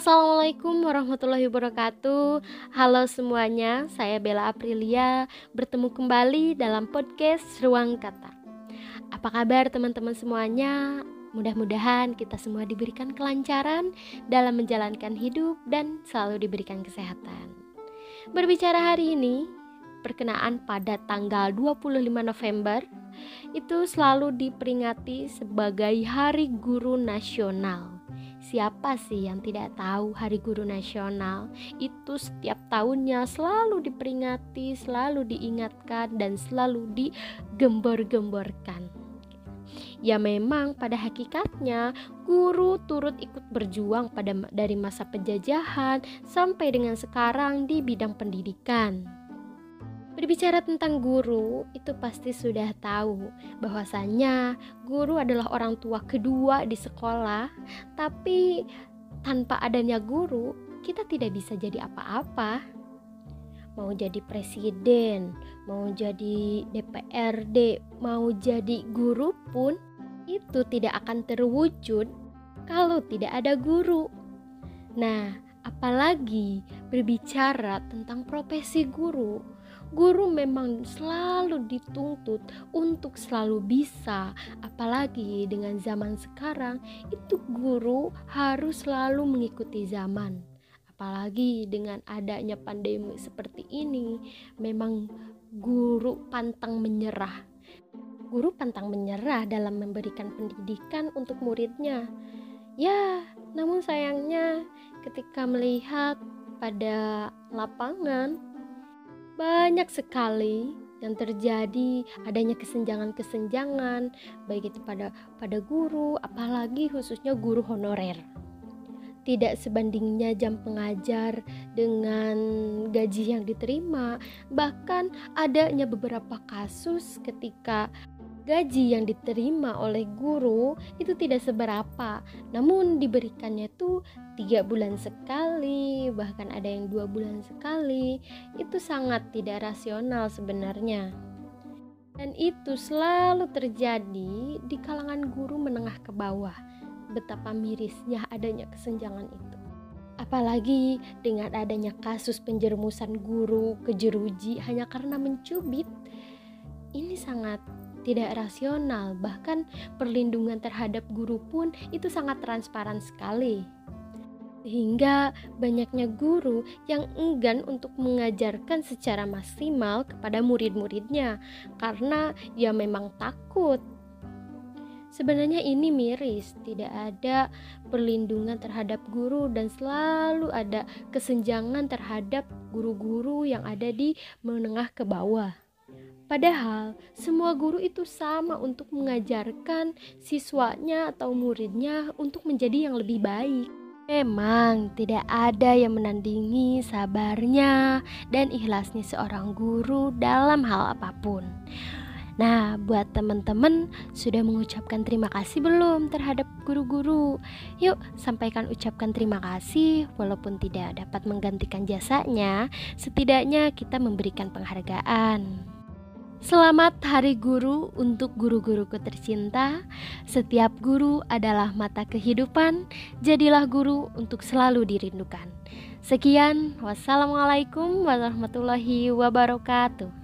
Assalamualaikum warahmatullahi wabarakatuh. Halo semuanya, saya Bella Aprilia bertemu kembali dalam podcast Ruang Kata. Apa kabar teman-teman semuanya? Mudah-mudahan kita semua diberikan kelancaran dalam menjalankan hidup dan selalu diberikan kesehatan. Berbicara hari ini, perkenaan pada tanggal 25 November itu selalu diperingati sebagai Hari Guru Nasional Siapa sih yang tidak tahu Hari Guru Nasional? Itu setiap tahunnya selalu diperingati, selalu diingatkan, dan selalu digembor-gemborkan. Ya memang pada hakikatnya guru turut ikut berjuang pada dari masa penjajahan sampai dengan sekarang di bidang pendidikan. Berbicara tentang guru, itu pasti sudah tahu bahwasanya guru adalah orang tua kedua di sekolah, tapi tanpa adanya guru, kita tidak bisa jadi apa-apa. Mau jadi presiden, mau jadi DPRD, mau jadi guru pun itu tidak akan terwujud kalau tidak ada guru. Nah, apalagi berbicara tentang profesi guru guru memang selalu dituntut untuk selalu bisa, apalagi dengan zaman sekarang itu guru harus selalu mengikuti zaman. Apalagi dengan adanya pandemi seperti ini, memang guru pantang menyerah. Guru pantang menyerah dalam memberikan pendidikan untuk muridnya. Ya, namun sayangnya ketika melihat pada lapangan banyak sekali yang terjadi adanya kesenjangan-kesenjangan baik itu pada pada guru apalagi khususnya guru honorer. Tidak sebandingnya jam pengajar dengan gaji yang diterima bahkan adanya beberapa kasus ketika gaji yang diterima oleh guru itu tidak seberapa. Namun diberikannya itu tiga bulan sekali bahkan ada yang dua bulan sekali. Itu sangat tidak rasional sebenarnya. Dan itu selalu terjadi di kalangan guru menengah ke bawah. Betapa mirisnya adanya kesenjangan itu. Apalagi dengan adanya kasus penjermusan guru ke jeruji hanya karena mencubit ini sangat tidak rasional, bahkan perlindungan terhadap guru pun itu sangat transparan sekali. Sehingga banyaknya guru yang enggan untuk mengajarkan secara maksimal kepada murid-muridnya karena ya memang takut. Sebenarnya ini miris, tidak ada perlindungan terhadap guru dan selalu ada kesenjangan terhadap guru-guru yang ada di menengah ke bawah. Padahal semua guru itu sama untuk mengajarkan siswanya atau muridnya untuk menjadi yang lebih baik. Memang tidak ada yang menandingi sabarnya dan ikhlasnya seorang guru dalam hal apa pun. Nah, buat teman-teman sudah mengucapkan terima kasih belum terhadap guru-guru? Yuk, sampaikan ucapkan terima kasih walaupun tidak dapat menggantikan jasanya, setidaknya kita memberikan penghargaan. Selamat Hari Guru untuk guru-guruku tercinta. Setiap guru adalah mata kehidupan. Jadilah guru untuk selalu dirindukan. Sekian, wassalamualaikum warahmatullahi wabarakatuh.